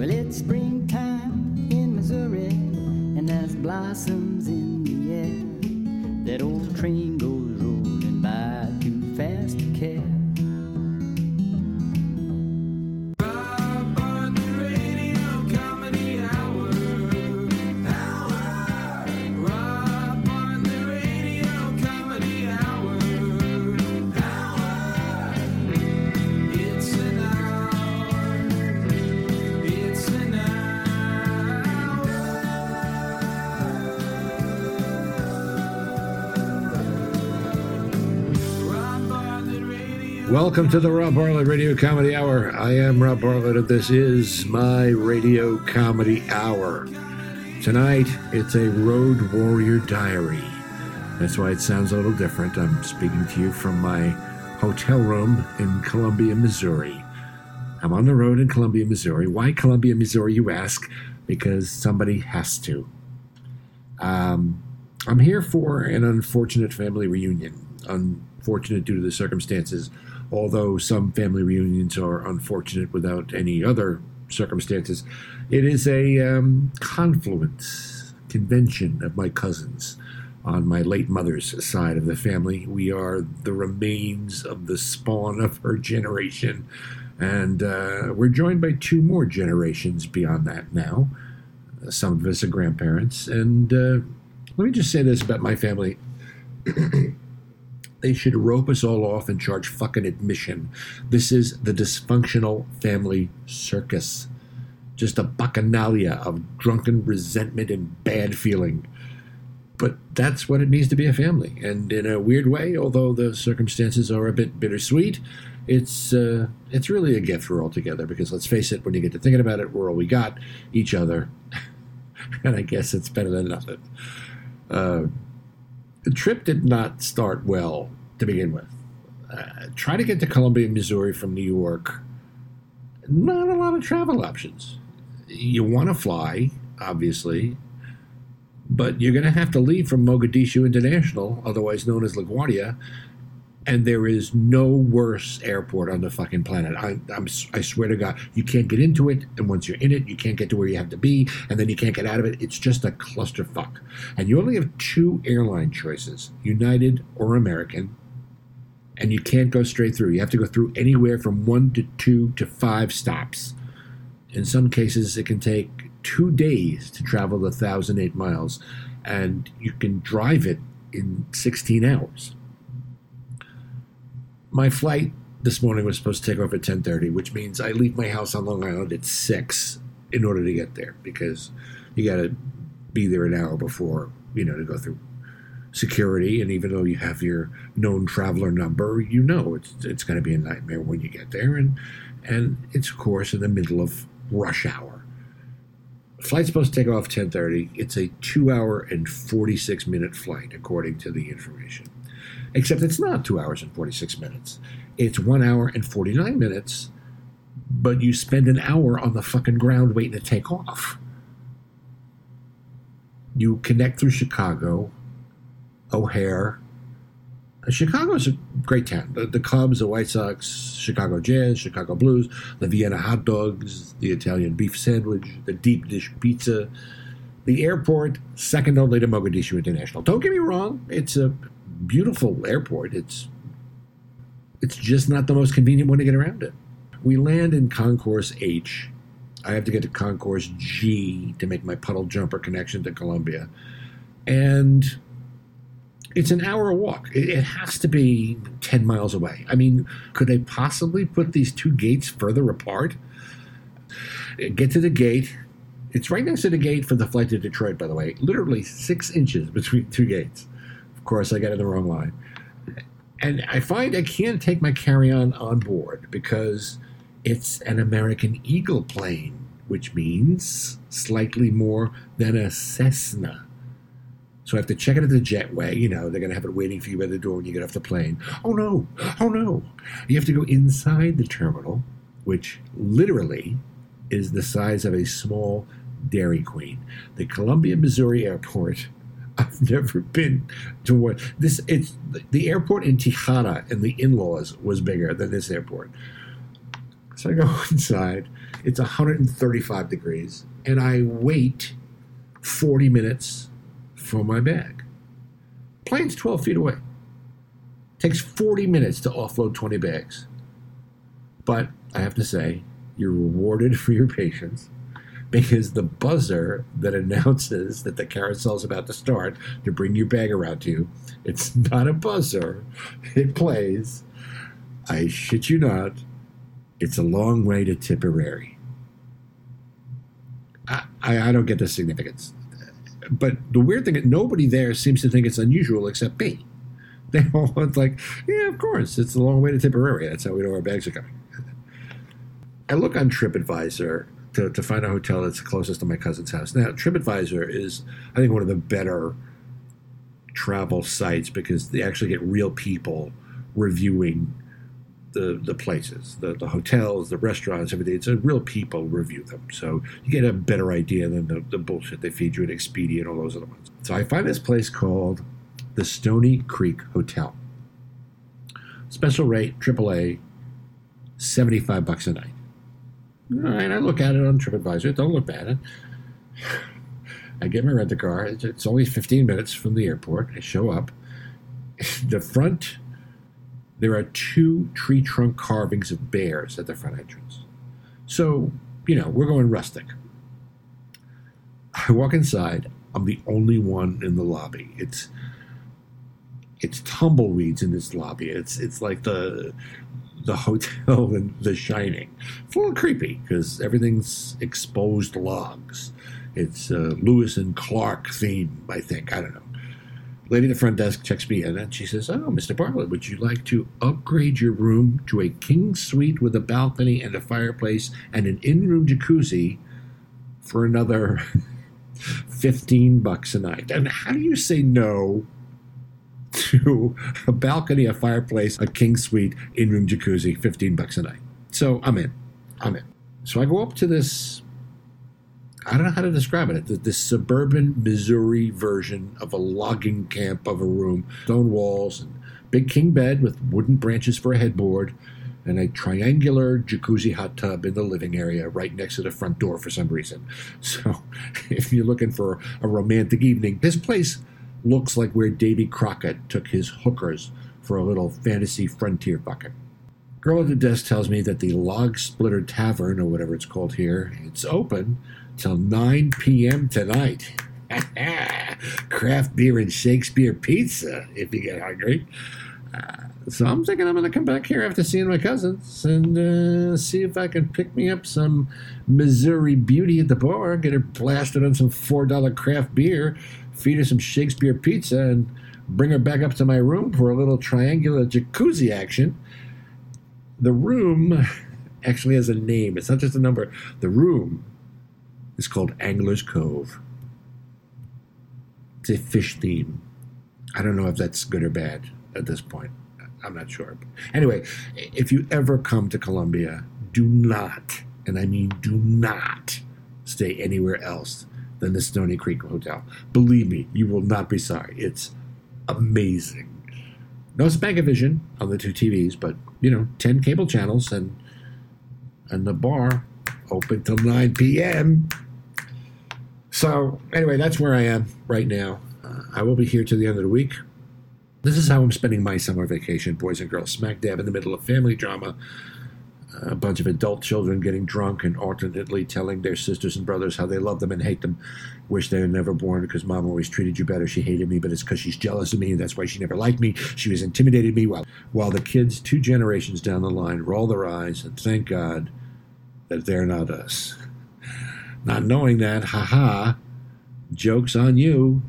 Well, it's springtime in Missouri, and there's blossoms in the air. That old train goes rolling by too fast to care. Welcome to the Rob Bartlett Radio Comedy Hour. I am Rob Bartlett, and this is my Radio Comedy Hour. Tonight, it's a Road Warrior Diary. That's why it sounds a little different. I'm speaking to you from my hotel room in Columbia, Missouri. I'm on the road in Columbia, Missouri. Why Columbia, Missouri, you ask? Because somebody has to. Um, I'm here for an unfortunate family reunion. Unfortunate due to the circumstances, although some family reunions are unfortunate without any other circumstances. It is a um, confluence convention of my cousins on my late mother's side of the family. We are the remains of the spawn of her generation, and uh, we're joined by two more generations beyond that now. Some of us are grandparents, and uh, let me just say this about my family. they should rope us all off and charge fucking admission. This is the dysfunctional family circus. Just a bacchanalia of drunken resentment and bad feeling. But that's what it means to be a family. And in a weird way, although the circumstances are a bit bittersweet, it's uh, it's really a gift we're all together. Because let's face it, when you get to thinking about it, we're all we got, each other. and I guess it's better than nothing. Uh, the trip did not start well to begin with. Uh, try to get to Columbia, Missouri from New York. Not a lot of travel options. You want to fly, obviously, but you're going to have to leave from Mogadishu International, otherwise known as LaGuardia, and there is no worse airport on the fucking planet. I, I'm, I swear to God, you can't get into it, and once you're in it, you can't get to where you have to be, and then you can't get out of it. It's just a clusterfuck. And you only have two airline choices United or American, and you can't go straight through. You have to go through anywhere from one to two to five stops. In some cases, it can take two days to travel the 1,008 miles, and you can drive it in 16 hours my flight this morning was supposed to take off at 10:30, which means I leave my house on Long Island at 6 in order to get there because you got to be there an hour before, you know, to go through security and even though you have your known traveler number, you know it's it's going to be a nightmare when you get there and and it's of course in the middle of rush hour. Flight's supposed to take off 10:30. It's a 2 hour and 46 minute flight according to the information except it's not two hours and 46 minutes. It's one hour and 49 minutes, but you spend an hour on the fucking ground waiting to take off. You connect through Chicago, O'Hare. Uh, Chicago's a great town. The, the Cubs, the White Sox, Chicago Jazz, Chicago Blues, the Vienna hot dogs, the Italian beef sandwich, the deep dish pizza, the airport, second only to Mogadishu International. Don't get me wrong, it's a beautiful airport. It's it's just not the most convenient one to get around it. We land in Concourse H. I have to get to Concourse G to make my puddle jumper connection to Columbia. And it's an hour walk. It, has to be 10 miles away. I mean, could they possibly put these two gates further apart? Get to the gate. It's right next to the gate for the flight to Detroit, by the way. Literally six inches between two gates. Course, I got in the wrong line. And I find I can't take my carry on on board because it's an American Eagle plane, which means slightly more than a Cessna. So I have to check it at the jetway. You know, they're going to have it waiting for you by the door when you get off the plane. Oh no, oh no. You have to go inside the terminal, which literally is the size of a small Dairy Queen. The Columbia, Missouri airport I've never been to one. This it's the airport in Tijuana and the in-laws was bigger than this airport. So I go inside. It's 135 degrees, and I wait 40 minutes for my bag. Plane's 12 feet away. Takes 40 minutes to offload 20 bags. But I have to say, you're rewarded for your patience because the buzzer that announces that the carousel is about to start to bring your bag around to you, it's not a buzzer. It plays. I shit you not. It's a long way to Tipperary. I, I, I don't get the significance. But the weird thing, is, nobody there seems to think it's unusual except me. They all it's like, yeah, of course, it's a long way to Tipperary. That's how we know our bags are coming. I look on TripAdvisor to, to find a hotel that's closest to my cousin's house. Now, TripAdvisor is, I think, one of the better travel sites because they actually get real people reviewing the the places, the, the hotels, the restaurants, everything. It's a real people review them. So you get a better idea than the, the bullshit they feed you at Expedia and all those other ones. So I find this place called the Stoney Creek Hotel. Special rate, AAA, 75 bucks a night. All right, I look at it on TripAdvisor. Don't look bad. I get my rent car. It's only 15 minutes from the airport. I show up. The front, there are two tree trunk carvings of bears at the front entrance. So, you know, we're going rustic. I walk inside. I'm the only one in the lobby. It's it's tumbleweeds in this lobby. It's it's like the the hotel in The Shining. It's a little creepy because everything's exposed logs. It's uh, Lewis and Clark theme, I think. I don't know. Lady at the front desk checks me in and she says, Oh, Mr. Bartlett, would you like to upgrade your room to a king suite with a balcony and a fireplace and an in room jacuzzi for another 15 bucks a night? And how do you say no to a balcony, a fireplace, a king suite, in room jacuzzi, 15 bucks a night? So I'm in. I'm in. So I go up to this I don't know how to describe it. This suburban Missouri version of a logging camp of a room, stone walls, and big king bed with wooden branches for a headboard, and a triangular jacuzzi hot tub in the living area right next to the front door for some reason. So, if you're looking for a romantic evening, this place looks like where Davy Crockett took his hookers for a little fantasy frontier bucket. Girl at the desk tells me that the Log Splitter Tavern, or whatever it's called here, it's open till 9 p.m. tonight. Craft beer and Shakespeare pizza if you get hungry. Uh, so I'm thinking I'm going to come back here after seeing my cousins and uh, see if I can pick me up some Missouri beauty at the bar, get her blasted on some $4 craft beer, feed her some Shakespeare pizza, and bring her back up to my room for a little triangular jacuzzi action. The room actually has a name, it's not just a number. The room is called Angler's Cove. It's a fish theme. I don't know if that's good or bad at this point. I'm not sure. Anyway, if you ever come to Columbia, do not, and I mean do not, stay anywhere else than the Stoney Creek Hotel. Believe me, you will not be sorry. It's amazing. No Spankavision on the two TVs, but you know, ten cable channels and and the bar open till 9 p.m. So, anyway, that's where I am right now. Uh, I will be here till the end of the week. This is how I'm spending my summer vacation, boys and girls, smack dab in the middle of family drama. A bunch of adult children getting drunk and alternately telling their sisters and brothers how they love them and hate them. Wish they were never born because mom always treated you better. She hated me, but it's because she's jealous of me, and that's why she never liked me. She was intimidated me. While, while the kids, two generations down the line, roll their eyes and thank God that they're not us. Not knowing that, haha, joke's on you,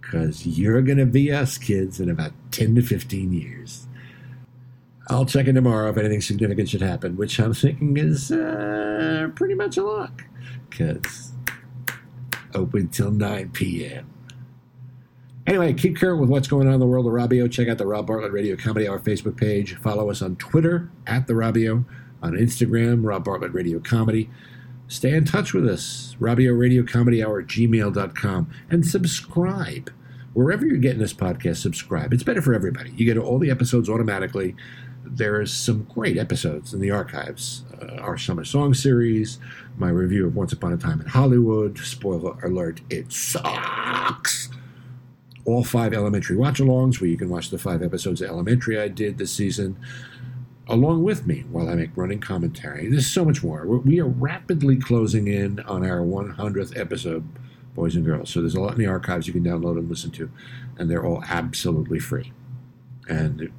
because you're going to be us kids in about 10 to 15 years. I'll check in tomorrow if anything significant should happen, which I'm thinking is uh, pretty much a lock, because open till 9 p.m. Anyway, keep current with what's going on in the world of Robio. Check out the Rob Bartlett Radio Comedy Hour Facebook page. Follow us on Twitter at the Robio, on Instagram, Rob Bartlett Radio Comedy. Stay in touch with us, Robio Radio Comedy Hour at gmail.com, and subscribe. Wherever you're getting this podcast, subscribe. It's better for everybody. You get all the episodes automatically. There's some great episodes in the archives. Uh, our summer song series, my review of Once Upon a Time in Hollywood. Spoiler alert: it sucks. All five elementary watch-alongs, where you can watch the five episodes of Elementary I did this season, along with me while I make running commentary. There's so much more. We're, we are rapidly closing in on our 100th episode, boys and girls. So there's a lot in the archives you can download and listen to, and they're all absolutely free. And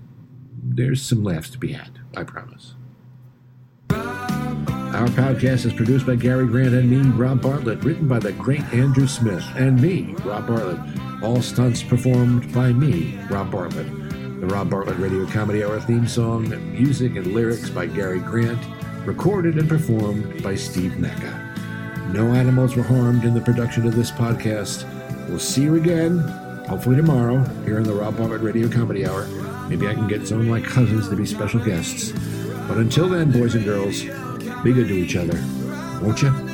there's some laughs to be had, I promise. Our podcast is produced by Gary Grant and me, Rob Bartlett, written by the great Andrew Smith, and me, Rob Bartlett. All stunts performed by me, Rob Bartlett. The Rob Bartlett Radio Comedy Hour theme song, music and lyrics by Gary Grant, recorded and performed by Steve Mecca. No animals were harmed in the production of this podcast. We'll see you again, hopefully tomorrow, here in the Rob Bartlett Radio Comedy Hour. Maybe I can get some of my cousins to be special guests. But until then, boys and girls, be good to each other, won't you?